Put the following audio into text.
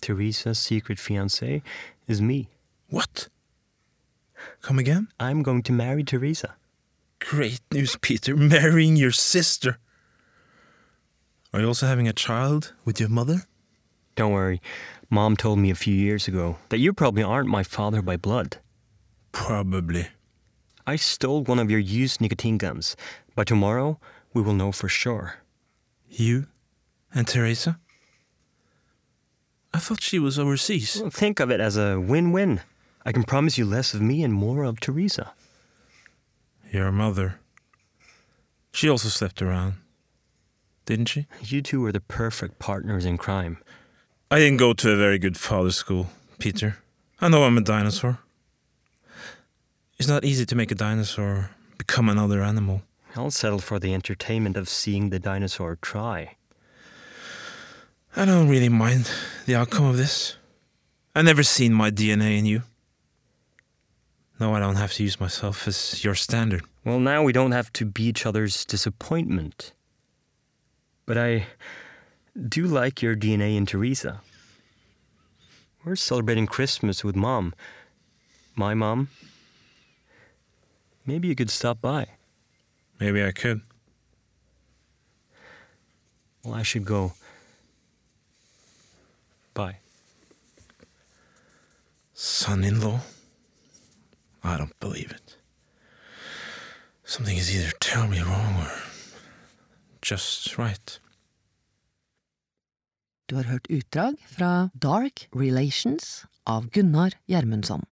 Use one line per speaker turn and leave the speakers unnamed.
Teresa's secret fiancé is me.
What? Come again?
I'm going to marry Teresa.
Great news, Peter. Marrying your sister. Are you also having a child with your mother?
Don't worry. Mom told me a few years ago that you probably aren't my father by blood.
Probably.
I stole one of your used nicotine gums. By tomorrow, we will know for sure.
You and Teresa? I thought she was overseas.
Well, think of it as a win win. I can promise you less of me and more of Teresa.
Your mother. She also slept around. Didn't she?
You two are the perfect partners in crime.
I didn't go to a very good father school, Peter. I know I'm a dinosaur. It's not easy to make a dinosaur become another animal.
I'll settle for the entertainment of seeing the dinosaur try.
I don't really mind the outcome of this. I never seen my DNA in you. No, I don't have to use myself as your standard.
Well, now we don't have to be each other's disappointment. But I do like your DNA in Teresa. We're celebrating Christmas with Mom. My mom. Maybe you could stop by.
Maybe I could.
Well, I should go.
Son in law? I don't believe it. Something is either terribly wrong or just right.
Du har hørt utdrag fra Dark Relations av Gunnar Gjermundsson.